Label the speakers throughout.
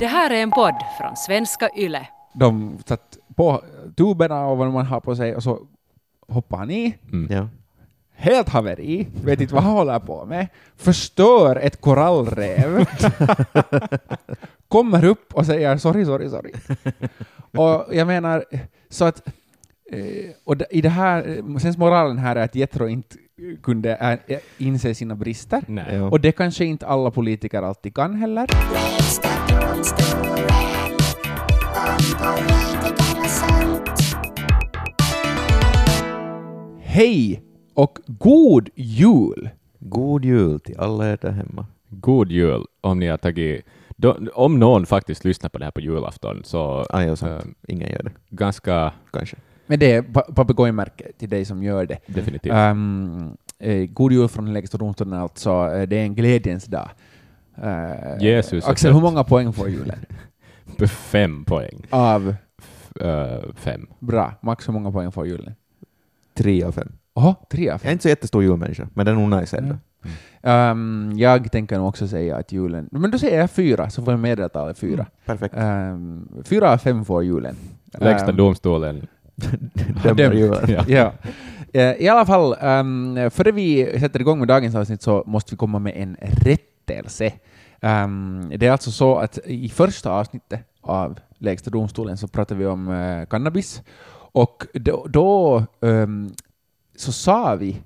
Speaker 1: Det här är en podd från svenska YLE.
Speaker 2: De satt på tuberna och vad man har på sig och så hoppar han i.
Speaker 3: Ja.
Speaker 2: Helt haveri, vet inte vad han håller på med. Förstör ett korallrev. Kommer upp och säger sorry, sorry, sorry. Och jag menar, så att eh, och i det här, sen moralen här är att Jethro inte kunde äh, inse sina brister.
Speaker 4: Nej.
Speaker 2: Och det kanske inte alla politiker alltid kan heller. Hej och god jul!
Speaker 3: God jul till alla er där hemma.
Speaker 4: God jul om ni har tagit... Då, om någon faktiskt lyssnar på det här på julafton så
Speaker 3: Ah, ja, sant.
Speaker 4: eh,
Speaker 3: Ingen gör det,
Speaker 4: ganska
Speaker 3: kanske.
Speaker 2: Men det är pa- papegojmärke till dig som gör det.
Speaker 4: definitivt.
Speaker 2: Um, eh, god jul från Lägsta domstolen alltså. Eh, Det är en glädjens dag. Eh,
Speaker 4: Jesus
Speaker 2: Axel, hur många poäng får julen?
Speaker 4: Fem poäng.
Speaker 2: Av
Speaker 4: Eh, fem.
Speaker 2: bra. Max, hur många poäng får julen?
Speaker 3: Tre av fem.
Speaker 2: Jaha, tre av
Speaker 3: Jag är
Speaker 2: fem.
Speaker 3: inte så jättestor julmänniska, men det är nog nice ändå.
Speaker 2: Um, jag tänker nog också säga att julen... Men då säger jag fyra, så får jag medeltalet fyra.
Speaker 3: Perfekt.
Speaker 2: Um, fyra av fem får julen.
Speaker 4: Lägsta
Speaker 2: Ehm,
Speaker 4: domstolen.
Speaker 3: Dömer julen.
Speaker 4: Ja.
Speaker 2: Ja. Eh, I alla fall, um, före vi sätter igång med dagens avsnitt så måste vi komma med en rättelse. Um, det är alltså så att i första avsnittet av Lägsta domstolen så pratade vi om eh, cannabis och då, då ehm, så sa vi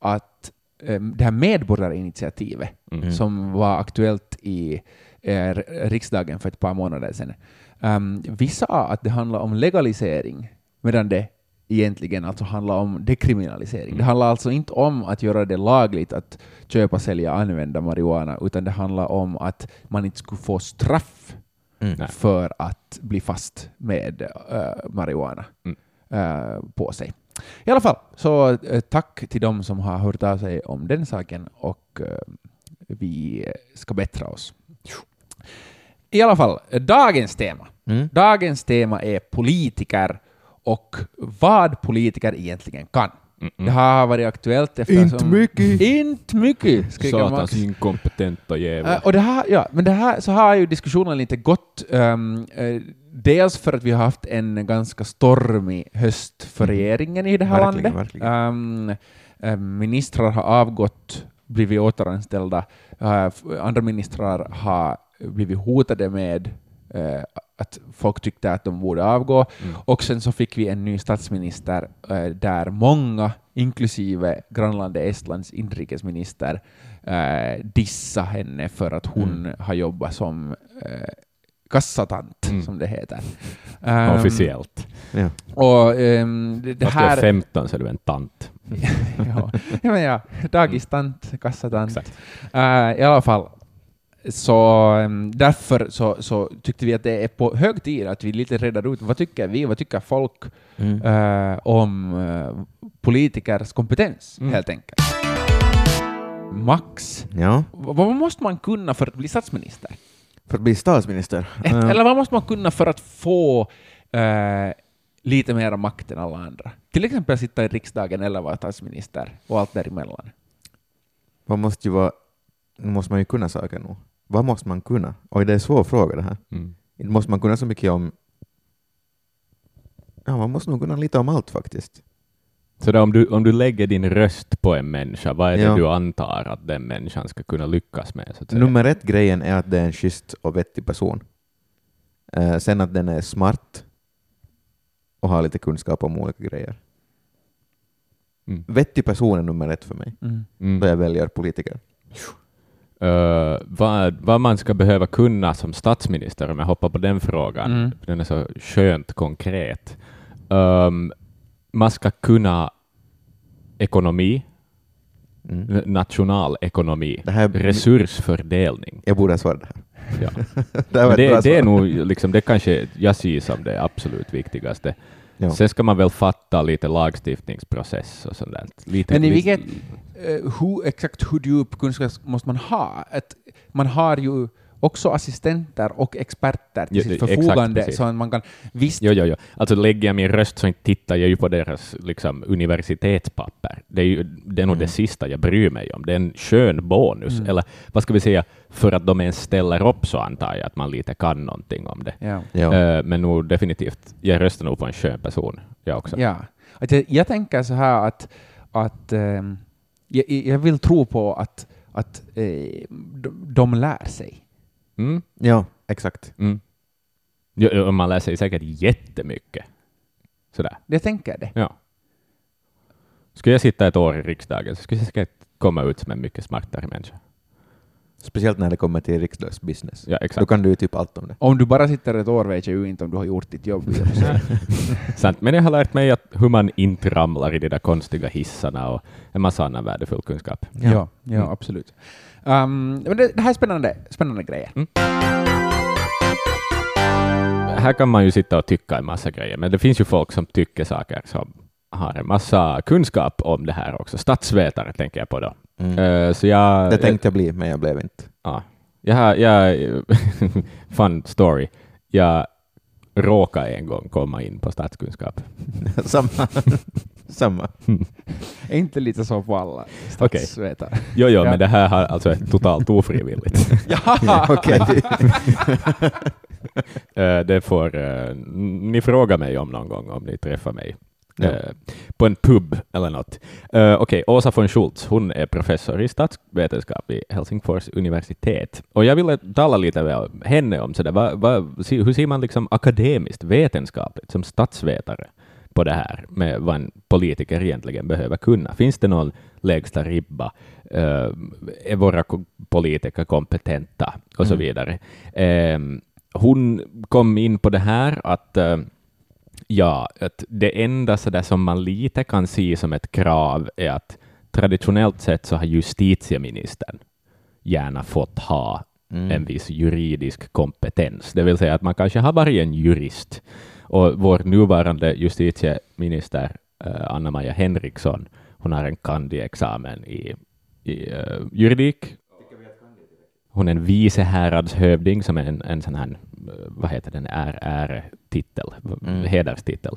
Speaker 2: att um, det här medborgarinitiativet
Speaker 4: Mm.
Speaker 2: som var aktuellt i eh, riksdagen för ett par månader sedan. Um, vi sa att det handlar om legalisering, medan det egentligen alltså handlar om dekriminalisering. Det handlar alltså inte om att göra det lagligt att köpa, sälja, använda marijuana, utan det handlar om att man inte skulle få straff
Speaker 3: Mm.
Speaker 2: För att bli fast med eh, marijuana
Speaker 4: Mm.
Speaker 2: eh, på sig. I alla fall, så eh, tack till dem som har hört av sig om den saken och vi ska bättra oss. I alla fall, dagens tema.
Speaker 3: Mm.
Speaker 2: Dagens tema är politiker och vad politiker egentligen kan. Det har varit aktuellt eftersom...
Speaker 3: Inte mycket.
Speaker 2: Inte mycket, skriker.
Speaker 4: Satans inkompetenta jävel.
Speaker 2: Eh, och det här, ja, men det här, så har ju diskussionen lite gått, ehm, eh, dels för att vi har haft en ganska stormig höst för regeringen i det här
Speaker 3: Verkligen,
Speaker 2: landet.
Speaker 3: verkligen.
Speaker 2: Ehm, eh, ministrar har avgått, blivit återanställda, f- andra ministrar har blivit hotade med eh, att folk tyckte att de borde avgå.
Speaker 4: Mm.
Speaker 2: Och sen så fick vi en ny statsminister eh, där många, inklusive grannlandet Estlands inrikesminister, eh, dissa henne för att hon
Speaker 3: Mm.
Speaker 2: har jobbat som eh, kassatant,
Speaker 4: Mm.
Speaker 2: som det heter. Ehm,
Speaker 4: Officiellt.
Speaker 3: Ja.
Speaker 2: Och ehm, det, det
Speaker 4: Fast du är
Speaker 2: här...
Speaker 4: 15 så är du en tant.
Speaker 2: ja, ja, men ja, dagistant, kassatant.
Speaker 4: Exakt.
Speaker 2: Eh, I alla fall, så um, därför så, så tyckte vi att det är på hög tid att vi lite redar ut vad tycker vi, vad tycker folk
Speaker 3: Mm.
Speaker 2: eh, om eh, politikers kompetens,
Speaker 4: Mm.
Speaker 2: helt enkelt. Max,
Speaker 3: Ja,
Speaker 2: vad måste man kunna för att bli statsminister?
Speaker 3: för att bli statsminister. Eh,
Speaker 2: Eller vad måste man kunna för att få lite mer makt än alla andra? Till exempel sitta i riksdagen eller vara statsminister och allt däremellan.
Speaker 3: Vad måste ju vara... Nu måste man ju kunna saker nog. Vad måste man kunna? Oj, det är en svår fråga det här.
Speaker 4: Mm.
Speaker 3: Måste man kunna så mycket om... Ja, man måste nog kunna lite om allt faktiskt.
Speaker 4: Så då om, du, om du lägger din röst på en människa, vad är det
Speaker 3: Ja.
Speaker 4: du antar att den människan ska kunna lyckas med? Så att säga?
Speaker 3: Nummer ett grejen är att det är en schysst och vettig person. Eh, sen att den är smart och har lite kunskap om olika grejer.
Speaker 4: Mm.
Speaker 3: Vettig person är nummer ett för mig,
Speaker 4: Mm.
Speaker 3: då jag väljer politiker.
Speaker 4: Eh, vad, vad man ska behöva kunna som statsminister, om jag hoppar på den frågan,
Speaker 2: Mm.
Speaker 4: den är så skönt konkret. Um, man ska kunna ekonomi,
Speaker 3: Mm.
Speaker 4: nationalekonomi,
Speaker 3: här,
Speaker 4: resursfördelning.
Speaker 3: jag borde ha svarat det här.
Speaker 4: Ja.
Speaker 3: det,
Speaker 4: det, det är nog liksom, det kanske jag ser som det absolut viktigaste.
Speaker 3: Ja.
Speaker 4: Sen ska man väl fatta lite lagstiftningsprocess och sånt. Lite,
Speaker 2: Men i vilket- Eh, hur, exakt hur djup kunskap måste man ha? Att man har ju också assistenter och experter till
Speaker 4: Ja,
Speaker 2: sitt
Speaker 4: exakt,
Speaker 2: förfogande
Speaker 4: precis.
Speaker 2: så att man kan visst
Speaker 4: Jo, jo, jo. Alltså lägger jag min röst så inte tittar jag ju på deras liksom, universitetspapper. Det är, ju, det är nog det sista jag bryr mig om. Det är en skön bonus.
Speaker 2: Mm.
Speaker 4: Eller vad ska vi säga, för att de ens ställer upp så antar jag att man lite kan någonting om det.
Speaker 2: ja.
Speaker 3: Ja.
Speaker 4: Eh, men nog definitivt, jag röstar nog på en skön person, jag också.
Speaker 2: Ja. Att jag, jag tänker så här att, att ehm, jag, jag vill tro på att, att eh, de, de lär sig.
Speaker 4: Mm,
Speaker 3: ja, exakt.
Speaker 4: mm. Jo, man lär sig säkert jättemycket. Sådär.
Speaker 2: Jag tänker det.
Speaker 4: Ja. Skulle jag sitta ett år i riksdagen så skulle jag säkert komma ut som en mycket smartare människa.
Speaker 3: Speciellt när det kommer till riksdagsbusiness.
Speaker 4: Ja,
Speaker 3: Då
Speaker 4: exakt.
Speaker 3: kan du ju typ allt om det.
Speaker 2: Om du bara sitter ett år vet jag ju inte om du har gjort ditt jobb.
Speaker 4: Sant. Men jag har lärt mig att hur man inte ramlar i de där konstiga hissarna och en massa annan värdefull kunskap.
Speaker 2: ja, ja,
Speaker 4: Mm.
Speaker 2: absolut. Um, men det, det här är spännande, spännande grejer.
Speaker 4: Här kan man ju sitta och tycka en massa grejer, men det finns ju folk som tycker saker som har en massa kunskap om det här också. Statsvetare tänker jag på då.
Speaker 3: Mm.
Speaker 4: Eh, så jag,
Speaker 3: Det tänkte jag bli, men jag blev inte.
Speaker 4: Ja. Jag jag, fun story. Jag råkade en gång komma in på statskunskap.
Speaker 3: Samma. Samma.
Speaker 2: Är inte lite så på alla statsvetare?
Speaker 4: Jo, jo,
Speaker 2: Ja.
Speaker 4: men det här har alltså är totalt ofrivilligt.
Speaker 2: Ja,
Speaker 3: Okej.
Speaker 4: Eh, det får eh, ni fråga mig om någon gång om ni träffar mig.
Speaker 3: Ja.
Speaker 4: eh, På en pub eller något. Uh, Okej, Åsa von Schultz, hon är professor i statsvetenskap vid Helsingfors universitet. Och jag ville tala lite med henne om sådär, vad, se- hur ser man liksom akademiskt, vetenskapligt, som statsvetare på det här med vad en politiker egentligen behöver kunna? Finns det någon lägsta ribba? Eh, är våra politiker kompetenta? Och så
Speaker 3: Mm.
Speaker 4: vidare. Ehm, hon kom in på det här att eh, Ja, att det enda så där som man lite kan se som ett krav är att traditionellt sett så har justitieministern gärna fått ha
Speaker 3: Mm.
Speaker 4: en viss juridisk kompetens. Det vill säga att man kanske har varit en jurist. Och vår nuvarande justitieminister eh, Anna-Maja Henriksson, hon har en kandi-examen i, i eh, juridik. Hon är en vicehäradshövding som är en, en sån här, vad heter den, är, är-titel,
Speaker 3: Mm.
Speaker 4: hederstitel.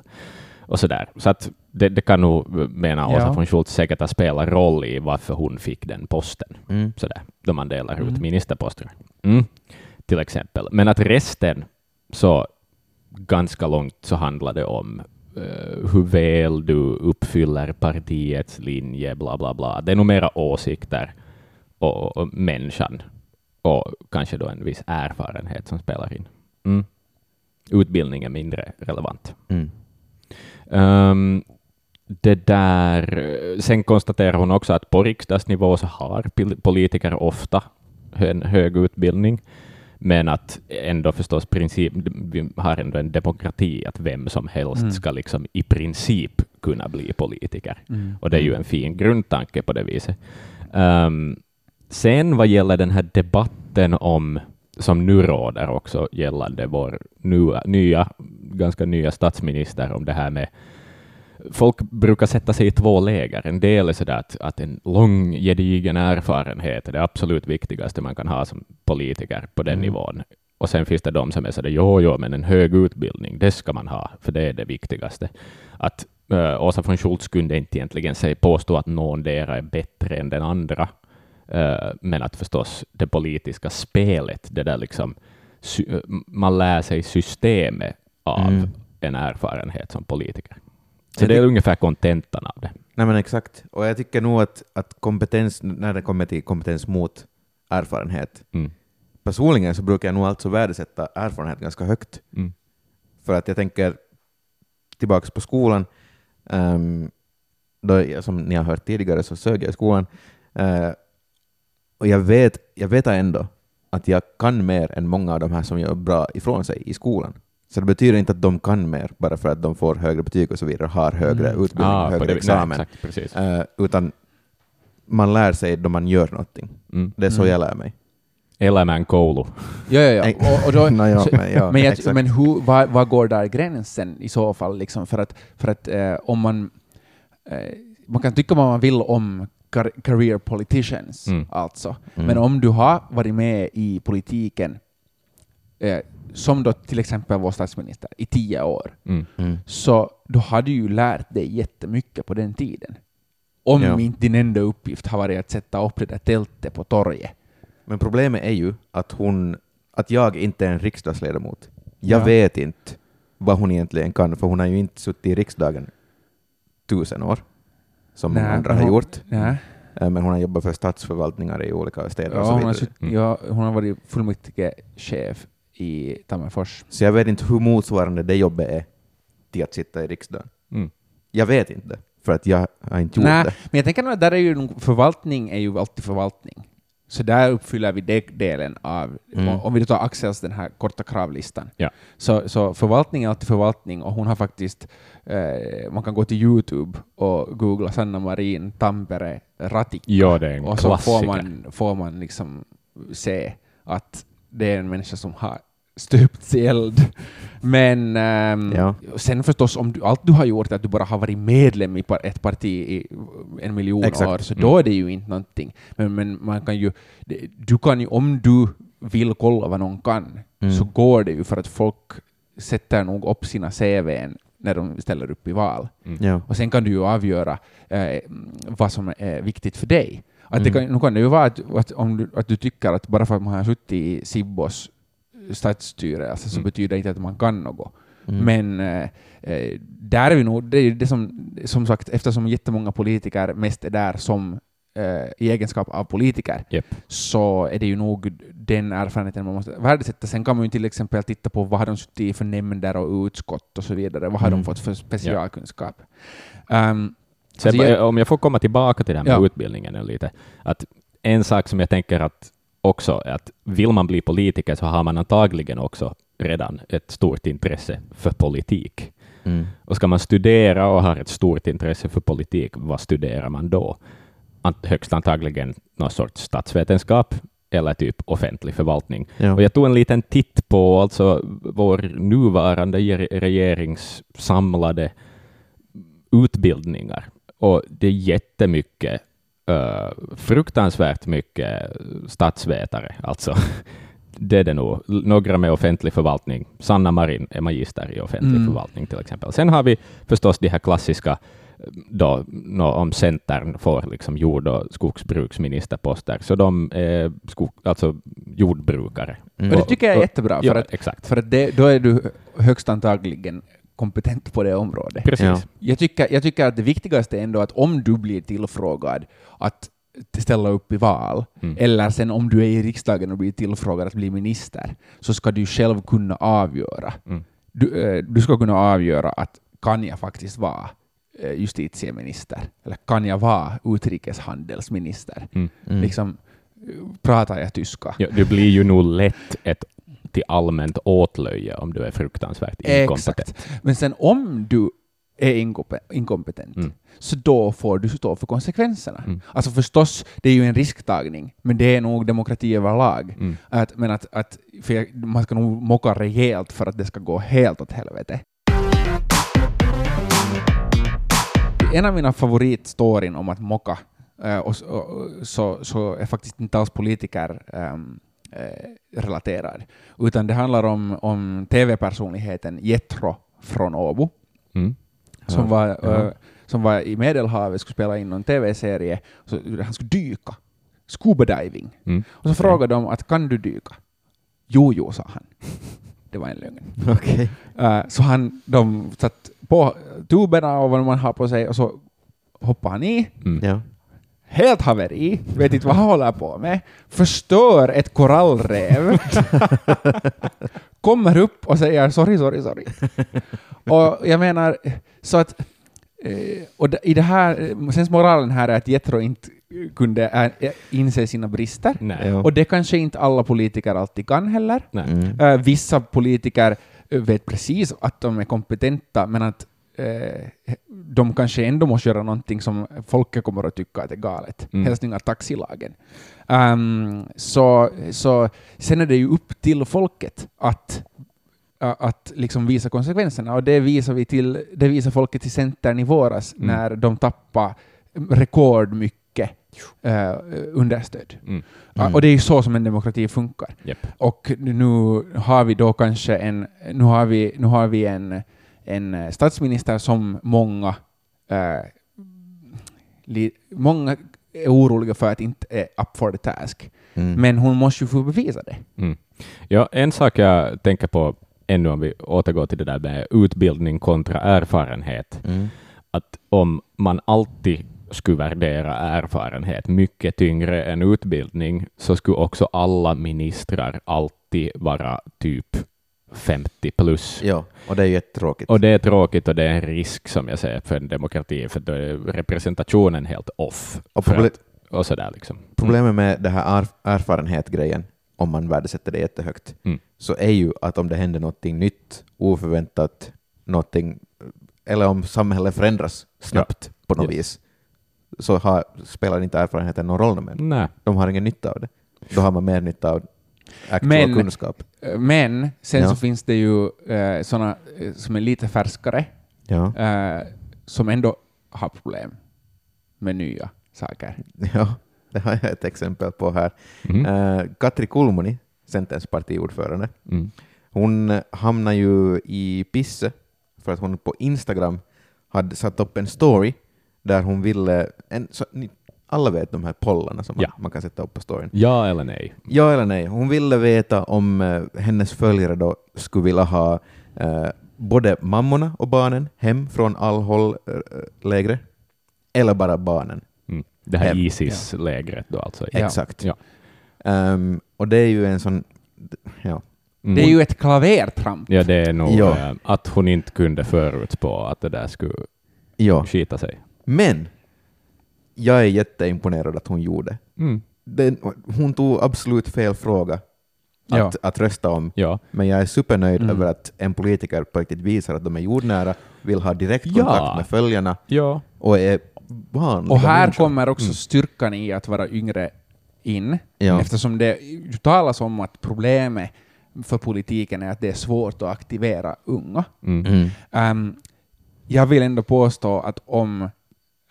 Speaker 4: Och sådär. Så att det, det kan nog, mena Åsa
Speaker 2: Ja.
Speaker 4: von Schultz, säkert ha spelat roll i varför hon fick den posten
Speaker 3: Mm.
Speaker 4: sådär, då man delar ut
Speaker 2: Mm.
Speaker 4: ministerposter. Mm. Till exempel. Men att resten, så ganska långt så handlar det om eh, hur väl du uppfyller partiets linje, bla bla bla. Det är nog mera åsikter och, och människan och kanske då en viss erfarenhet som spelar in. Mm. Utbildning är mindre relevant.
Speaker 3: Mm.
Speaker 4: Ehm, det där, sen konstaterar hon också att på riksdagsnivå så har politiker ofta en hög utbildning, men att ändå förstås princip, vi har ändå en demokrati, att vem som helst
Speaker 2: Mm.
Speaker 4: ska liksom i princip kunna bli politiker.
Speaker 2: Mm.
Speaker 4: Och det är ju en fin grundtanke på det viset. Ehm, sen vad gäller den här debatten om, som nu råder också gällande vår nya, nya, ganska nya statsminister, om det här med Folk brukar sätta sig i två läger. En del är sådär att, att en lång, gedigen erfarenhet är det absolut viktigaste man kan ha som politiker på den
Speaker 3: Mm.
Speaker 4: nivån. Och sen finns det de som är sådär, jo, jo, men en hög utbildning, det ska man ha, för det är det viktigaste. Att uh, Åsa von Schultz kunde inte egentligen säga, påstå att någon dera är bättre än den andra, men att förstås det politiska spelet, det där liksom, eh, man lär sig systemet av
Speaker 3: Mm.
Speaker 4: en erfarenhet som politiker. Så
Speaker 3: Jag
Speaker 4: det är ungefär kontentan av det.
Speaker 3: Nej men exakt. Och jag tycker nog att, att kompetens, när det kommer till kompetens mot erfarenhet,
Speaker 4: Mm.
Speaker 3: personligen så brukar jag nog alltså värdesätta erfarenhet ganska högt.
Speaker 4: Mm.
Speaker 3: För att jag tänker tillbaka på skolan, ehm, då, som ni har hört tidigare så sög jag i skolan, eh, och jag vet, jag vet ändå att jag kan mer än många av de här som gör bra ifrån sig i skolan. Så det betyder inte att de kan mer bara för att de får högre betyg och så vidare, har högre
Speaker 2: Mm.
Speaker 3: utbildning,
Speaker 4: Ah,
Speaker 3: högre
Speaker 4: det-
Speaker 3: examen.
Speaker 4: Nej, exakt.
Speaker 3: Eh, utan man lär sig då man gör någonting.
Speaker 4: Mm.
Speaker 3: Det är så
Speaker 2: Mm.
Speaker 3: jag lär mig.
Speaker 4: Elämän koulu.
Speaker 2: Ja, ja, ja. Och, och då,
Speaker 3: Nå, ja,
Speaker 2: så,
Speaker 3: men ja,
Speaker 2: men jag,
Speaker 3: exakt.
Speaker 2: men hur, vad, vad går där gränsen i så fall? Liksom? För att, för att eh, om man... Eh, man kan tycka vad man vill om career politicians,
Speaker 4: Mm.
Speaker 2: alltså.
Speaker 3: Mm.
Speaker 2: Men om du har varit med i politiken, eh, som då till exempel vår statsminister, i tio år,
Speaker 4: Mm.
Speaker 3: Mm.
Speaker 2: så då har du ju lärt dig jättemycket på den tiden. Om
Speaker 3: Ja.
Speaker 2: inte din enda uppgift har varit att sätta upp det där tältet på torget.
Speaker 3: Men problemet är ju att, hon, att jag inte är en riksdagsledamot. Jag
Speaker 2: Ja.
Speaker 3: vet inte vad hon egentligen kan, för hon har ju inte suttit i riksdagen tusen år, som
Speaker 2: Nej,
Speaker 3: andra har
Speaker 2: hon-
Speaker 3: gjort.
Speaker 2: Nej.
Speaker 3: Eh, Men hon har jobbat för statsförvaltningar i olika städer
Speaker 2: Ja,
Speaker 3: och så
Speaker 2: hon, har
Speaker 4: Mm.
Speaker 2: ja, hon har varit fullmäktigechef i Tammerfors.
Speaker 3: Så jag vet inte hur motsvarande det jobbet är till att sitta i riksdagen.
Speaker 4: Mm.
Speaker 3: Jag vet inte, för att jag har inte gjort
Speaker 2: Nej,
Speaker 3: det.
Speaker 2: men jag tänker att där är ju nog, förvaltning är ju alltid förvaltning. Så där uppfyller vi den delen av,
Speaker 3: Mm.
Speaker 2: om- vi tar Axels den här korta kravlistan,
Speaker 4: Ja.
Speaker 2: så, så förvaltning är alltid förvaltning och hon har faktiskt, eh, man kan gå till Youtube och googla Sanna Marin Tampere Ratikka
Speaker 4: Ja, det är en
Speaker 2: och så får man, får man liksom se att det är en människa som har stupts i eld. Men ehm,
Speaker 3: Ja.
Speaker 2: sen förstås, om du, allt du har gjort är att du bara har varit medlem i ett parti i en miljon
Speaker 3: Exakt.
Speaker 2: år, så
Speaker 4: Mm.
Speaker 2: då är det ju inte någonting. Men, men man kan ju, det- du kan ju, om du vill kolla vad någon kan,
Speaker 3: Mm.
Speaker 2: så går det ju för att folk sätter nog upp sina CVn när de ställer upp i val.
Speaker 3: Ja.
Speaker 2: Och sen kan du ju avgöra eh, vad som är viktigt för dig. Att det
Speaker 3: Mm.
Speaker 2: kan, nu kan det ju vara att, att, om du, att du tycker att bara för att man har suttit i Sibbos stadsstyrelse så
Speaker 4: Mm.
Speaker 2: betyder det inte att man kan något.
Speaker 3: Mm.
Speaker 2: Men eh, eh, där är vi nog, det är det som, som sagt, eftersom jättemånga politiker mest är där som eh, i egenskap av politiker,
Speaker 4: Japp.
Speaker 2: så är det ju nog den erfarenheten man måste värdesätta. Sen kan man ju till exempel titta på vad har de suttit i för nämnder och utskott och så vidare. Vad har
Speaker 3: Mm.
Speaker 2: de fått för specialkunskap? Um,
Speaker 4: Sen,
Speaker 2: Alltså, jag-
Speaker 4: om jag får komma tillbaka till det här med
Speaker 2: Ja.
Speaker 4: utbildningen en lite, att en sak som jag tänker att också att vill man bli politiker så har man antagligen också redan ett stort intresse för politik.
Speaker 3: Mm.
Speaker 4: Och ska man studera och har ett stort intresse för politik, vad studerar man då? Ant- Högst antagligen någon sorts statsvetenskap eller typ offentlig förvaltning.
Speaker 3: Ja.
Speaker 4: Och jag tog en liten titt på alltså vår nuvarande ge- regerings samlade utbildningar. Och det är jättemycket, uh, fruktansvärt mycket statsvetare, alltså. Det är det nog. Några med offentlig förvaltning. Sanna Marin är magister i offentlig
Speaker 2: Mm.
Speaker 4: förvaltning till exempel. Sen har vi förstås de här klassiska då, nå, om Centern får liksom jord och skogsbruksministerposter, så de är skog, alltså jordbrukare.
Speaker 3: Mm.
Speaker 2: och det tycker jag är jättebra, för
Speaker 4: Ja,
Speaker 2: att,
Speaker 4: exakt.
Speaker 2: för att det, då är du högst antagligen kompetent på det området.
Speaker 4: Precis.
Speaker 3: Ja.
Speaker 2: Jag tycker, jag tycker att det viktigaste är ändå att om du blir tillfrågad att ställa upp i val,
Speaker 4: Mm.
Speaker 2: eller sen om du är i riksdagen och blir tillfrågad att bli minister, så ska du själv kunna avgöra.
Speaker 4: Mm.
Speaker 2: Du, eh, du ska kunna avgöra att kan jag faktiskt vara eh, justitieminister? Eller kan jag vara utrikeshandelsminister?
Speaker 4: Mm.
Speaker 3: Mm.
Speaker 2: Liksom, eh, pratar jag tyska?
Speaker 4: Ja, du blir ju nog lätt ett till allmänt åtlöje om du är fruktansvärt inkompetent.
Speaker 2: Exakt. Men sen om du är inkompe- inkompetent,
Speaker 4: Mm.
Speaker 2: så då får du stå för konsekvenserna.
Speaker 4: Mm.
Speaker 2: Alltså förstås, det är ju en risktagning, men det är nog demokrati överlag.
Speaker 4: Mm.
Speaker 2: Att, men att, att jag, man ska nog mocka rejält för att det ska gå helt åt helvete. En av mina favoritstoryn om att mocka eh, och, och, så, så är faktiskt inte alls politiker eh, relaterad, utan det handlar om, om tv-personligheten Jetro från Åbo,
Speaker 4: Mm.
Speaker 2: som, var,
Speaker 3: Ja.
Speaker 2: eh, som var i Medelhavet, skulle spela in någon tv-serie, så han skulle dyka, scuba diving.
Speaker 4: Mm.
Speaker 2: Och så frågade de att kan du dyka? Jo, jo, sa han. Det var en lögn.
Speaker 3: Okej.
Speaker 2: Eh, så han, de satt på tuberna och vad man har på sig och så hoppade han i,
Speaker 4: Mm.
Speaker 2: Helt haveri, vet inte vad han håller på med, förstör ett korallrev, kommer upp och säger sorry, sorry, sorry. Och jag menar, så att eh, och i det här, sen moralen här är att Jetro inte kunde ä- inse sina brister,
Speaker 4: Nej.
Speaker 2: Och det kanske inte alla politiker alltid kan heller.
Speaker 4: Nej.
Speaker 3: Mm.
Speaker 2: Eh, vissa politiker eh, vet precis att de är kompetenta, men att eh, de kanske ändå måste göra någonting som folket kommer att tycka att är galet.
Speaker 4: Mm.
Speaker 2: Hälsningar taxilagen. Ehm, så, så sen är det ju upp till folket att att liksom visa konsekvenserna, och det visar, vi till, det visar folket till Centern i våras
Speaker 4: Mm.
Speaker 2: när de tappade rekordmycket eh, understöd.
Speaker 4: Mm.
Speaker 3: Mm.
Speaker 2: Och det är ju så som en demokrati funkar.
Speaker 4: Japp.
Speaker 2: Och nu har vi då kanske en, nu har vi, nu har vi en, en eh, statsminister som många, eh, li, många är oroliga för att inte är up for the task.
Speaker 3: Mm.
Speaker 2: Men hon måste ju få bevisa det.
Speaker 4: Mm. Ja, en sak jag tänker på ännu om vi återgår till det där med utbildning kontra erfarenhet,
Speaker 3: Mm.
Speaker 4: att om man alltid skulle värdera erfarenhet mycket tyngre än utbildning, så skulle också alla ministrar alltid vara typ 50 plus.
Speaker 3: Ja, och det är jättetråkigt.
Speaker 4: Och det är tråkigt och det är en risk som jag säger för en demokrati, för då är representationen helt off.
Speaker 3: Och proble-
Speaker 4: att, och sådär liksom.
Speaker 3: Problemet med det här erf- erfarenhet-grejen, om man värdesätter det jättehögt,
Speaker 4: Mm.
Speaker 3: så är ju att om det händer någonting nytt, oförväntat, någonting, eller om samhället förändras snabbt på något
Speaker 4: Yes.
Speaker 3: vis, så har, spelar inte erfarenheten någon roll mer.
Speaker 4: Nej.
Speaker 3: De har ingen nytta av det. Då har man mer nytta av
Speaker 2: Men-
Speaker 3: kunskap.
Speaker 2: Eh, Men sen
Speaker 3: Ja.
Speaker 2: så finns det ju eh, sådana eh, som är lite färskare,
Speaker 3: Ja.
Speaker 2: eh, som ändå har problem med nya saker.
Speaker 3: ja, det har jag ett exempel på här.
Speaker 4: Mm.
Speaker 3: Eh, Katri Kulmuni, Centerns partiordförande,
Speaker 4: Mm.
Speaker 3: Hon hamnade ju i pisse för att hon på Instagram hade satt upp en story där hon ville... En, så, alla vet de här pollarna som
Speaker 4: Ja.
Speaker 3: man, man kan sätta upp på storyn.
Speaker 4: Ja eller nej?
Speaker 3: Ja eller nej? Hon ville veta om eh, hennes följare då skulle vilja ha eh, både mammorna och barnen hem från allhåll-lägret eller bara barnen.
Speaker 4: Mm. Det här. Isis-lägret då alltså?
Speaker 2: Ja.
Speaker 3: Exakt.
Speaker 4: Ja.
Speaker 3: Ehm, och det är ju en sån... Ja.
Speaker 4: Mm.
Speaker 2: Det är ju ett klavertramp.
Speaker 4: Ja, det är nog
Speaker 3: Ja.
Speaker 4: eh, att hon inte kunde förutspå att det där skulle
Speaker 3: ja.
Speaker 4: skita sig.
Speaker 3: Men jag är jätteimponerad att hon gjorde.
Speaker 4: Mm.
Speaker 3: Den, hon tog absolut fel fråga att,
Speaker 2: Ja.
Speaker 3: att rösta om,
Speaker 4: Ja.
Speaker 3: men jag är supernöjd
Speaker 2: Mm.
Speaker 3: över att en politiker på riktigt visar att de är jordnära, vill ha direkt
Speaker 4: Ja.
Speaker 3: med följarna
Speaker 4: ja.
Speaker 3: och är vanliga
Speaker 2: Och här
Speaker 3: människor.
Speaker 2: kommer också
Speaker 4: Mm.
Speaker 2: styrkan i att vara yngre in, eftersom det talas om att problemet för politiken är att det är svårt att aktivera unga.
Speaker 4: Mm.
Speaker 2: Ehm, jag vill ändå påstå att om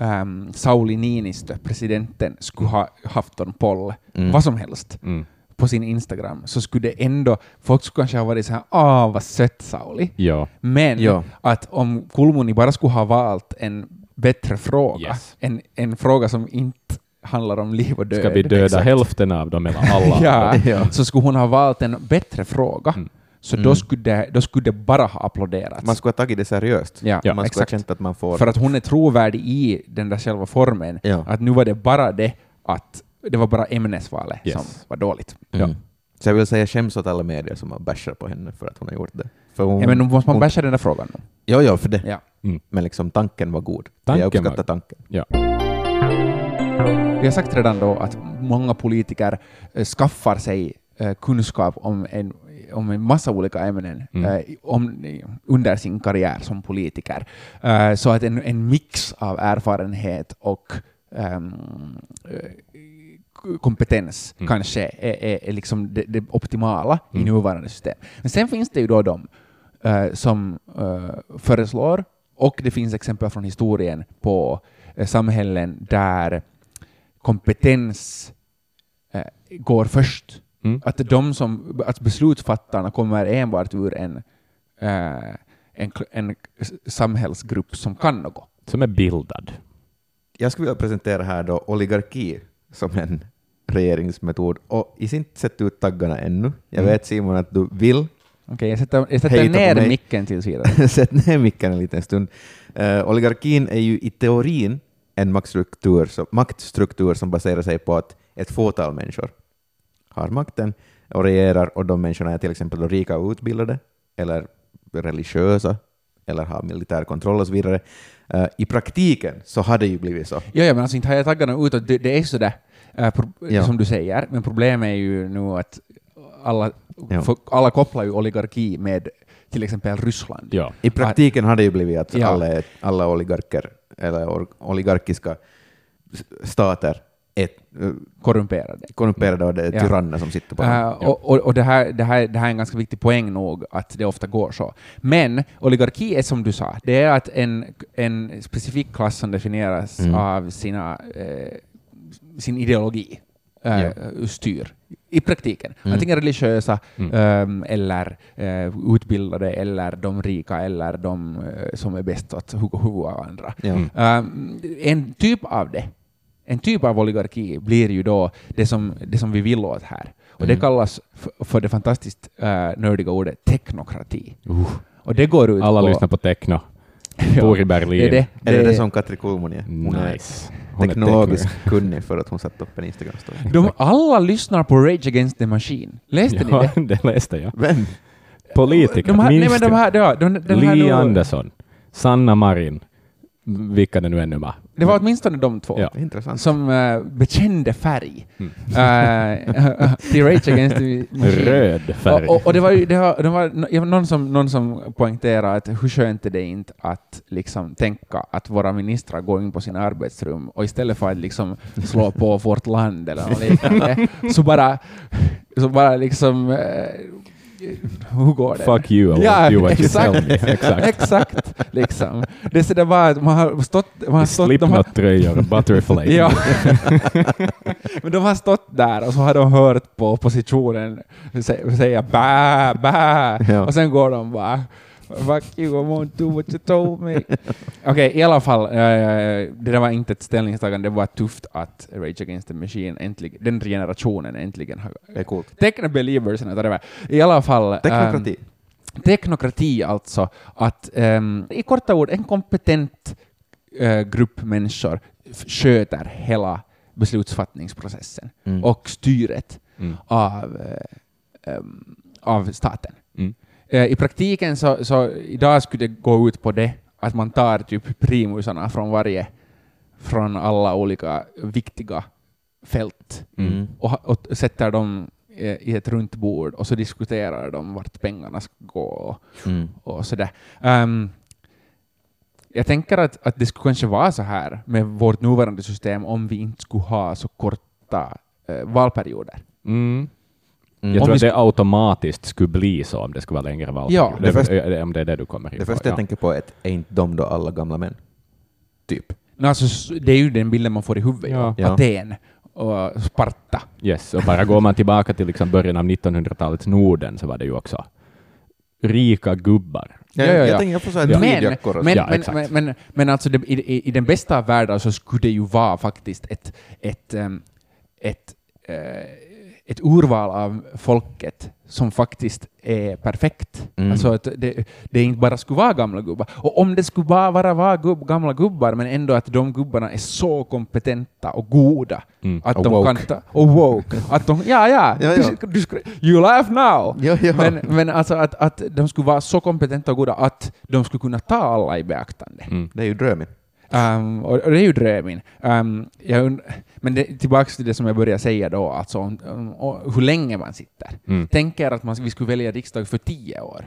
Speaker 2: um, Sauli Niinistö, presidenten, skulle ha haft en poll,
Speaker 3: Mm.
Speaker 2: vad som helst,
Speaker 4: Mm.
Speaker 2: på sin Instagram, så skulle det ändå, folk skulle kanske ha varit så här, ah vad sött Sauli.
Speaker 4: Ja.
Speaker 2: Men
Speaker 3: Ja.
Speaker 2: att om Kulmuni bara skulle ha valt en bättre fråga,
Speaker 4: Yes.
Speaker 2: en, en fråga som inte handlar om liv och död,
Speaker 4: Ska vi döda
Speaker 3: Exakt.
Speaker 4: hälften av dem eller alla?
Speaker 2: ja,
Speaker 3: Ja.
Speaker 2: så skulle hon ha valt en bättre fråga.
Speaker 4: Mm.
Speaker 2: Så
Speaker 3: Mm.
Speaker 2: då, skulle det, då skulle det bara ha applåderats.
Speaker 3: Man skulle ha tagit det seriöst.
Speaker 2: ja,
Speaker 4: Ja,
Speaker 3: man skulle
Speaker 2: exakt.
Speaker 3: ha känt att man får...
Speaker 2: För att hon är trovärdig i den där själva formen.
Speaker 3: Ja.
Speaker 2: Att nu var det bara det att det var bara ämnesvalet
Speaker 4: Yes.
Speaker 2: som var dåligt.
Speaker 3: Mm.
Speaker 4: Ja.
Speaker 3: Så jag vill säga skäms åt alla medier som har bashat på henne för att hon har gjort det. För hon,
Speaker 2: ja, men måste man
Speaker 3: hon-
Speaker 2: basha den där frågan nu.
Speaker 3: Ja, ja, för det.
Speaker 2: Ja.
Speaker 4: Mm.
Speaker 3: Men liksom tanken var god.
Speaker 4: Tanken
Speaker 3: jag uppskattar
Speaker 4: var-
Speaker 3: tanken.
Speaker 4: Ja.
Speaker 2: Vi har sagt redan då att många politiker eh, skaffar sig eh, kunskap om en, om en massa olika ämnen
Speaker 4: Mm.
Speaker 2: eh, om, under sin karriär som politiker. Eh, så att en, en mix av erfarenhet och eh, kompetens
Speaker 4: Mm.
Speaker 2: kanske är, är, är liksom det, det optimala i
Speaker 4: Mm.
Speaker 2: nuvarande system. Men sen finns det ju då de eh, som eh, föreslår, och det finns exempel från historien på eh, samhällen där kompetens går först.
Speaker 4: Mm.
Speaker 2: Att, de som, att beslutsfattarna kommer enbart ur en, eh, en, en samhällsgrupp som kan något.
Speaker 4: Som är bildad.
Speaker 3: Jag skulle vilja presentera här då oligarki som en regeringsmetod och i inte sett ut taggarna ännu. Jag
Speaker 4: Mm.
Speaker 3: vet Simon att du vill.
Speaker 2: Okej, jag sätter, jag sätter ner micken tills vidare.
Speaker 3: Sätt ner micken en liten stund. Uh, oligarkin är ju i teorin en maktstruktur, så, maktstruktur som baserar sig på att ett fåtal människor har makten och regerar och de människorna är till exempel rika och utbildade eller religiösa eller har militär kontroll och så vidare. Eh, I praktiken så har det ju blivit så.
Speaker 2: Ja, ja, men alltså inte har jag taggarna utåt. Det, det är sådär, äh, pro,
Speaker 3: Ja.
Speaker 2: som du säger, men problemet är ju nu att alla,
Speaker 3: Ja.
Speaker 2: för, alla kopplar ju oligarki med till exempel Ryssland.
Speaker 4: Ja.
Speaker 3: I praktiken har det ju blivit att
Speaker 2: Ja.
Speaker 3: alla, alla oligarker eller or, oligarkiska stater är eh,
Speaker 2: Korrumperade.
Speaker 3: korrumperade och det är
Speaker 2: Ja.
Speaker 3: tyranner som sitter på dem.
Speaker 2: Äh, och och, och det, här, det, här, det här är en ganska viktig poäng nog, att det ofta går så. Men oligarki är som du sa, det är att en, en specifik klass som definieras
Speaker 3: Mm.
Speaker 2: av sina, eh, sin ideologi eh,
Speaker 3: Ja.
Speaker 2: styr i praktiken.
Speaker 3: Mm.
Speaker 2: Antingen religiösa
Speaker 4: Mm.
Speaker 2: ehm, eller eh, utbildade eller de rika eller de eh, som är bäst att hugga huvudet av andra.
Speaker 3: Ja.
Speaker 2: Ehm, en typ av det, en typ av oligarki blir ju då det som, det som vi vill åt här. Och det
Speaker 3: Mm.
Speaker 2: kallas f- för det fantastiskt uh, nördiga ordet teknokrati.
Speaker 4: Uh,
Speaker 2: Och det går ut
Speaker 4: alla
Speaker 2: på...
Speaker 4: lyssnar på techno. Bor i
Speaker 2: det
Speaker 4: Berlin.
Speaker 2: är det.
Speaker 3: Är det
Speaker 2: det
Speaker 3: det som Katri Kulmuni är? Hon
Speaker 4: Nice. Är
Speaker 3: teknologiskt kunnig för att hon satt upp en Instagram-story.
Speaker 2: de, alla lyssnar på Rage Against the Machine. Läste ni
Speaker 4: Ja,
Speaker 2: det?
Speaker 4: det läste jag.
Speaker 3: Vem?
Speaker 4: Politiker,
Speaker 2: De här, nej,
Speaker 4: minns
Speaker 2: men de här, ja, de, den här
Speaker 4: Li
Speaker 2: nu,
Speaker 4: Andersson, Sanna Marin, vilka det nu ännu var.
Speaker 2: Det var åtminstone de två.
Speaker 4: Ja.
Speaker 3: Intressant.
Speaker 2: Som uh, bekände färg
Speaker 4: Mm.
Speaker 2: uh, till Rage Against the Machine.
Speaker 4: Röd färg.
Speaker 2: Och, och, och det var det var, det var någon, som, någon som poängterade att hur skönt är det inte att liksom tänka att våra ministrar går in på sina arbetsrum och istället för att liksom slå på vårt land eller något liknande så bara, så bara liksom eh, hur går det?
Speaker 4: Fuck you, I want
Speaker 2: Ja,
Speaker 4: you what you
Speaker 2: exakt.
Speaker 4: tell me. Exakt.
Speaker 2: Exakt, liksom. Det är så det bara att man har stått... Man har stått har,
Speaker 4: Slipknot-tröjor butterfly.
Speaker 2: Ja. Men de har stått där och så har de hört på oppositionen sä- säga bä, bä,
Speaker 3: Ja.
Speaker 2: och sen går de bara Fuck you, I won't do what you told me. Okej, i alla fall, eh, det där var inte ett ställningstagande, det var tufft att Rage Against the Machine äntligen, den generationen äntligen har...
Speaker 3: Det är coolt.
Speaker 2: Techno believers, var. I alla fall... ehm,
Speaker 3: Teknokrati.
Speaker 2: Teknokrati alltså, att ehm, i korta ord, en kompetent eh, grupp människor sköter hela beslutsfattningsprocessen
Speaker 3: Mm.
Speaker 2: och styret
Speaker 4: Mm.
Speaker 2: av, ehm, av staten.
Speaker 4: Mm.
Speaker 2: Eh, I praktiken så, så idag skulle det gå ut på det att man tar typ primusarna från varje, från alla olika viktiga fält
Speaker 3: Mm.
Speaker 2: och, och sätter dem eh, i ett runt bord och så diskuterar de vart pengarna ska gå och,
Speaker 3: Mm.
Speaker 2: och sådär. Um, jag tänker att, att det skulle kanske vara så här med vårt nuvarande system om vi inte skulle ha så korta eh, valperioder.
Speaker 4: Mm.
Speaker 3: Mm.
Speaker 4: Jag
Speaker 2: Om
Speaker 4: tror att det
Speaker 2: sk-
Speaker 4: automatiskt skulle bli så om det skulle vara längre valperiod.
Speaker 2: Ja.
Speaker 4: det,
Speaker 3: Det först-
Speaker 4: om det är det du kommer in
Speaker 3: Det
Speaker 4: på.
Speaker 3: första jag
Speaker 4: ja.
Speaker 3: tänker på är att är inte de då alla gamla män? Typ.
Speaker 2: No, alltså, det är ju den bilden man får i huvudet.
Speaker 4: Ja.
Speaker 2: Ja.
Speaker 3: Ja.
Speaker 2: Aten och Sparta.
Speaker 4: Yes, och bara går man tillbaka till liksom början av 1900-talets Norden så var det ju också rika gubbar.
Speaker 2: Ja, ja, ja.
Speaker 3: Jag tänker på så här
Speaker 2: Men,
Speaker 3: och
Speaker 2: men,
Speaker 3: så.
Speaker 4: Ja,
Speaker 2: men, men, men, men alltså det, i, i, i den bästa av världar så skulle det ju vara faktiskt ett, ett, ehm, ett, eh, ett urval av folket som faktiskt är perfekt.
Speaker 3: Mm.
Speaker 2: Alltså att det, det inte bara skulle vara gamla gubbar. Och om det skulle bara vara, vara gubb, gamla gubbar, men ändå att de gubbarna är så kompetenta och goda
Speaker 4: Mm.
Speaker 2: att
Speaker 3: Och
Speaker 2: de
Speaker 3: woke.
Speaker 2: kan ta, och woke. Att de, ja, ja,
Speaker 3: Ja,
Speaker 2: Du,
Speaker 3: ja.
Speaker 2: du, skulle- you laugh now!
Speaker 3: Ja, ja.
Speaker 2: Men, men alltså att, att de skulle vara så kompetenta och goda att de skulle kunna ta alla i beaktande.
Speaker 4: Mm.
Speaker 3: Det är ju drömmen.
Speaker 2: Um, och, och det är ju drömmen. Um, jag und- men det, tillbaka till det som jag började säga då, alltså om, om, och hur länge man sitter.
Speaker 4: Mm.
Speaker 2: Tänk er att man, vi skulle välja riksdag för tio år.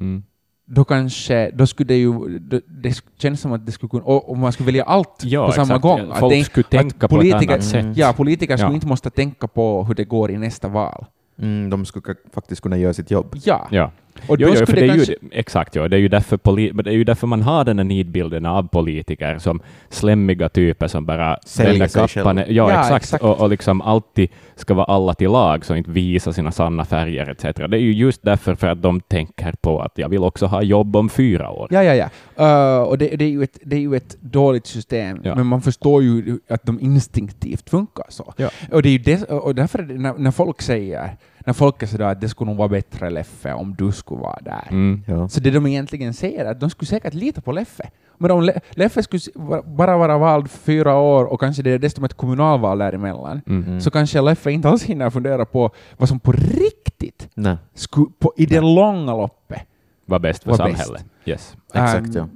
Speaker 4: Mm.
Speaker 2: Då kanske, då skulle det ju, det, det känns som att det skulle kunna, och, och man skulle välja allt
Speaker 4: Ja,
Speaker 2: på samma
Speaker 4: exakt.
Speaker 2: gång.
Speaker 4: Folk
Speaker 2: det-
Speaker 4: skulle tänka på ett annat sätt.
Speaker 2: Ja, politiker skulle
Speaker 4: Ja.
Speaker 2: inte måste tänka på hur det går i nästa val.
Speaker 3: Mm, de skulle faktiskt kunna göra sitt jobb.
Speaker 2: Ja.
Speaker 4: Ja.
Speaker 2: Och
Speaker 4: Jo, jo, för det är
Speaker 2: kanske,
Speaker 4: ju, exakt, ja. det, är ju därför poli, det är ju därför man har den här nidbilden av politiker som slämmiga typer som bara
Speaker 3: Säljer sig
Speaker 4: kappan. Ja,
Speaker 2: Ja,
Speaker 4: exakt.
Speaker 2: exakt.
Speaker 4: Och, och liksom alltid ska vara alla till lag, så inte visa sina sanna färger etc. Det är ju just därför för att de tänker på att jag vill också ha jobb om fyra år.
Speaker 2: Ja, ja, ja. Uh, och det, det, är ju ett, det är ju ett dåligt system,
Speaker 4: Ja.
Speaker 2: men man förstår ju att de instinktivt funkar så.
Speaker 4: Ja.
Speaker 2: Och, det är ju det, och därför är det, när, när folk säger, när folk är sådär att det skulle nog vara bättre Leffe om du skulle vara där.
Speaker 4: Mm.
Speaker 3: Ja.
Speaker 2: Så det de egentligen säger är att de skulle säkert lita på Leffe. Men om Le, Leffe skulle bara vara vald fyra år och kanske det är dessutom ett kommunalval däremellan,
Speaker 4: Mm.
Speaker 3: Mm.
Speaker 2: så kanske Leffe inte alls hinner fundera på vad som på riktigt
Speaker 3: Nej,
Speaker 2: skulle, på, i det långa loppet.
Speaker 4: Var bäst för
Speaker 2: Var
Speaker 4: samhället. Yes.
Speaker 3: exakt
Speaker 2: Um,
Speaker 3: ja.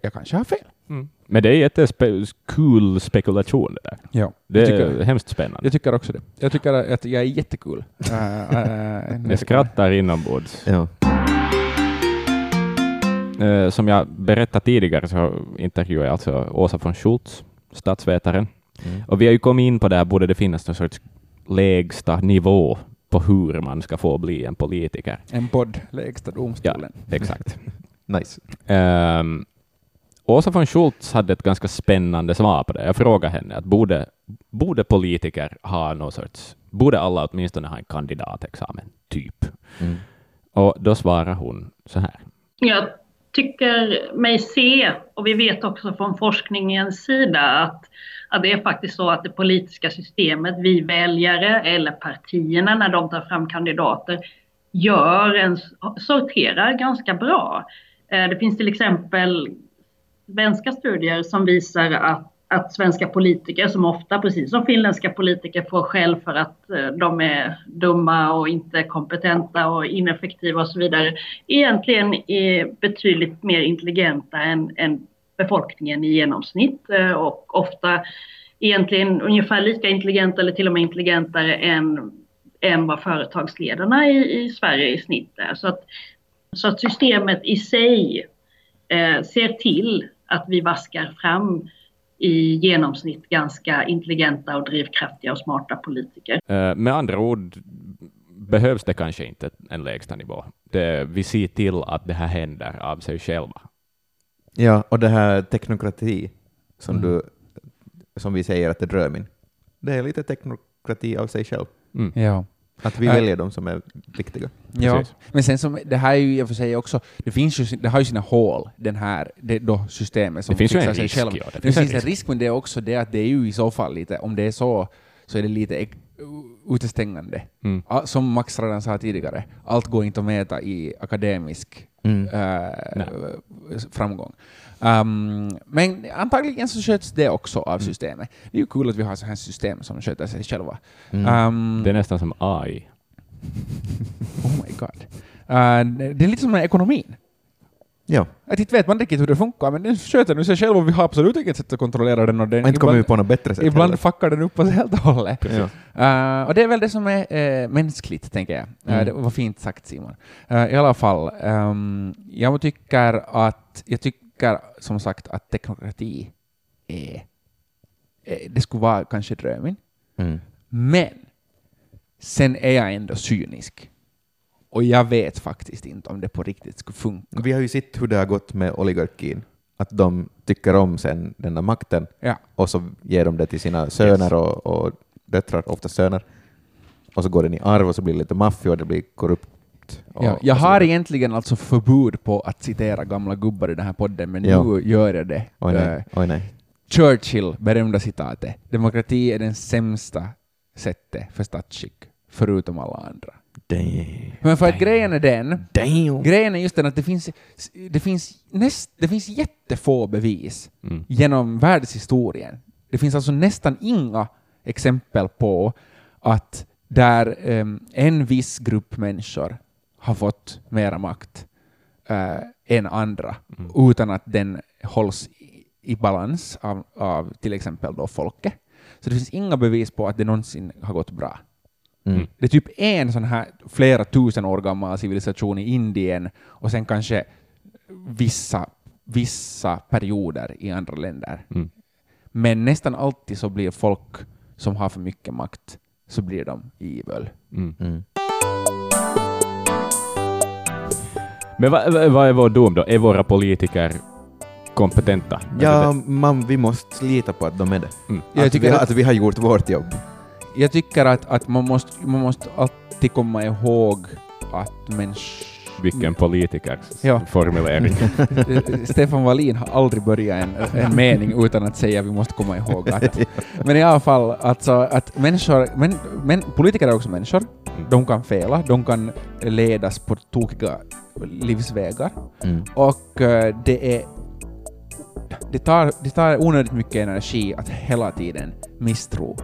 Speaker 2: Jag kanske har fel.
Speaker 4: Men det är jättespe- cool spekulation det där.
Speaker 2: Ja,
Speaker 4: Det
Speaker 2: jag,
Speaker 4: är
Speaker 2: tycker,
Speaker 4: hemskt spännande.
Speaker 2: jag tycker också det. Jag tycker att jag är jättekul. Uh,
Speaker 4: Jag skrattar inombords.
Speaker 3: ja.
Speaker 4: Eh, som jag berättade tidigare så intervjuade jag alltså Åsa von Schultz, statsvetaren.
Speaker 3: Mm.
Speaker 4: Och vi har ju kommit in på det här, borde det finnas någon sorts lägsta nivå på hur man ska få bli en politiker.
Speaker 2: En podd, Lägsta domstolen.
Speaker 4: Exakt.
Speaker 3: Nice.
Speaker 4: Ehm, Åsa von Schultz hade ett ganska spännande svar på det. Jag frågade henne att borde, borde politiker ha någon sorts, borde alla åtminstone ha en kandidatexamen, typ?
Speaker 3: Mm.
Speaker 4: Och då svarar hon så här.
Speaker 5: Jag tycker mig se, och vi vet också från forskningens sida, att, att det är faktiskt så att det politiska systemet, vi väljare eller partierna när de tar fram kandidater, gör en, sorterar ganska bra. Eh, Det finns till exempel svenska studier som visar att, att svenska politiker, som ofta, precis som finländska politiker, får skäll för att eh, de är dumma och inte kompetenta och ineffektiva och så vidare, egentligen är betydligt mer intelligenta än, än befolkningen i genomsnitt eh, och ofta egentligen ungefär lika intelligenta eller till och med intelligentare än, än vad företagsledarna i, i Sverige i snitt är. Så att, så att systemet i sig eh, ser till att vi vaskar fram i genomsnitt ganska intelligenta och drivkraftiga och smarta politiker.
Speaker 4: Eh, Med andra ord behövs det kanske inte en lägsta nivå. Det, vi ser till att det här händer av sig själva.
Speaker 3: Ja, och det här teknokrati som,
Speaker 2: Mm.
Speaker 3: du, som vi säger att det är drömmen, det är lite teknokrati av sig själv.
Speaker 4: Mm.
Speaker 2: Ja.
Speaker 3: Att vi
Speaker 2: Äh.
Speaker 3: väljer de som är viktiga.
Speaker 2: Ja,
Speaker 4: Precis.
Speaker 2: men sen som, det här är ju i och för sig också, det finns ju, det har ju sina hål, den här, det då systemet som
Speaker 4: Det finns ju
Speaker 2: fixar
Speaker 4: en
Speaker 2: sig
Speaker 4: risk,
Speaker 2: själv.
Speaker 4: ja, det
Speaker 2: det
Speaker 4: finns
Speaker 2: finns,
Speaker 4: en
Speaker 2: en risk, men det är också det att det är ju i så fall lite, om det är så, så är det lite utestängande.
Speaker 4: Mm.
Speaker 2: Som Max redan sa tidigare, allt går inte att mäta i akademisk
Speaker 3: Mm.
Speaker 2: eh, framgång. Um, men antagligen så sköts det också av systemet. Det är ju kul att vi har så här system som sköter sig själva.
Speaker 3: Mm.
Speaker 2: Um,
Speaker 4: Det är nästan som AI.
Speaker 2: Oh my god. Uh, det är lite som med ekonomin.
Speaker 3: Ja,
Speaker 2: Att inte vet man riktigt hur det funkar, men den sköter nu sig själv och vi har absolut inget sätt att kontrollera den. Och den
Speaker 3: och inte kommer vi på något bättre sätt
Speaker 2: ibland
Speaker 3: heller.
Speaker 2: fuckar den upp oss helt och hållet.
Speaker 3: Ja.
Speaker 2: Uh, och det är väl det som är uh, mänskligt, tänker jag. Uh,
Speaker 3: Mm.
Speaker 2: det var fint sagt, Simon. Uh, I alla fall, um, jag tycker att, jag tycker som sagt att teknokrati är, det skulle vara kanske drömmen,
Speaker 3: Mm.
Speaker 2: men sen är jag ändå cynisk. Och jag vet faktiskt inte om det på riktigt skulle funka.
Speaker 3: Vi har ju sett hur det har gått med oligarkin, att de tycker om sen den där makten
Speaker 2: Ja.
Speaker 3: och så ger de det till sina söner och, och döttrar, ofta söner, och så går den i arv och så blir det lite maffia och det blir korrupt. Och,
Speaker 2: Ja, jag
Speaker 3: och så
Speaker 2: har egentligen alltså förbud på att citera gamla gubbar i den här podden, men
Speaker 3: Ja.
Speaker 2: nu gör jag det.
Speaker 3: Oj nej,
Speaker 2: Eh,
Speaker 3: oj nej.
Speaker 2: Churchill, berömda citatet. Demokrati är den sämsta sättet för statsskick, förutom alla andra.
Speaker 3: Damn.
Speaker 2: Men för att grejen är den,
Speaker 3: Damn.
Speaker 2: grejen är just den att det finns, det finns, näst, det finns jättefå bevis
Speaker 4: Mm.
Speaker 2: genom världshistorien. Det finns alltså nästan inga exempel på att där em, en viss grupp människor har fått mera makt eh, än andra
Speaker 4: Mm.
Speaker 2: utan att den hålls i, i balans av, av till exempel då folket. Så det finns inga bevis på att det någonsin har gått bra.
Speaker 3: Mm.
Speaker 2: Det är typ en sån här flera tusen år gammal civilisation i Indien och sen kanske vissa, vissa perioder i andra länder.
Speaker 4: Mm.
Speaker 2: Men nästan alltid så blir folk som har för mycket makt, så blir de evil.
Speaker 4: Mm. Men vad, vad- är vår dom då? Är våra politiker kompetenta?
Speaker 3: Ja, man, vi måste lita på att de är det.
Speaker 4: Mm.
Speaker 2: Jag
Speaker 3: att,
Speaker 2: tycker
Speaker 3: vi, har-
Speaker 2: att-
Speaker 3: att vi har gjort vårt jobb.
Speaker 2: Jag tycker att, att man, måste, man måste alltid komma ihåg att människor...
Speaker 4: vilken politikers
Speaker 2: Ja.
Speaker 4: formulering.
Speaker 2: Stefan Wallin har aldrig börjat en, en mening utan att säga vi måste komma ihåg att. Men i alla fall, alltså att människor, men, men politiker är också människor. De kan fela, de kan ledas på tokiga livsvägar.
Speaker 3: Mm.
Speaker 2: Och eh, det är det tar, det tar onödigt mycket energi att hela tiden misstro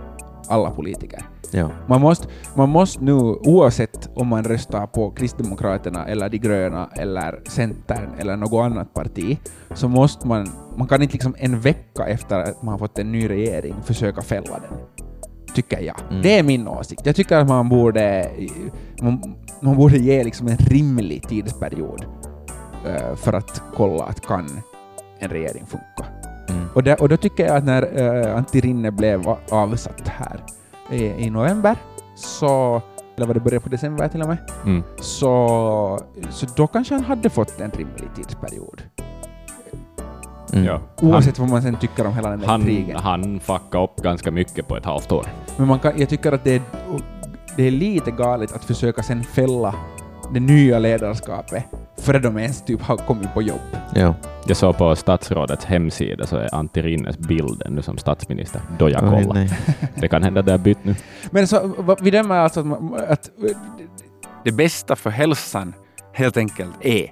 Speaker 2: alla politiker.
Speaker 3: Ja.
Speaker 2: Man måste, man måste nu, oavsett om man röstar på Kristdemokraterna eller De gröna eller Centern eller något annat parti, så måste man, man kan inte liksom en vecka efter att man har fått en ny regering försöka fälla den. Tycker jag.
Speaker 3: Mm.
Speaker 2: Det är min åsikt. Jag tycker att man borde, man, man borde ge liksom en rimlig tidsperiod eh, för att kolla att kan en regering funka.
Speaker 3: Mm.
Speaker 2: Och, där, och då tycker jag att när uh, Antti Rinne blev avsatt här i, i november, så, eller var det början på december till och med,
Speaker 4: Mm.
Speaker 2: så, så då kanske han hade fått en rimlig tidsperiod.
Speaker 3: Mm.
Speaker 4: Ja.
Speaker 2: Oavsett vad man sen tycker om hela den där
Speaker 4: Han,
Speaker 2: intrigen.
Speaker 4: han fuckade upp ganska mycket på ett halvt år.
Speaker 2: Men man kan, jag tycker att det är, det är lite galet att försöka sen fälla det nya ledarskapet före de ens typ har kommit på jobb.
Speaker 3: Ja.
Speaker 4: Jag såg på statsrådets hemsida så är Antti Rinnes bild nu som statsminister. Då jag
Speaker 3: nej.
Speaker 4: Det kan hända det är bytt nu.
Speaker 2: Men så, vi dömer alltså att, man- att det bästa för hälsan helt enkelt är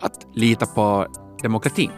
Speaker 2: att lita på demokratin.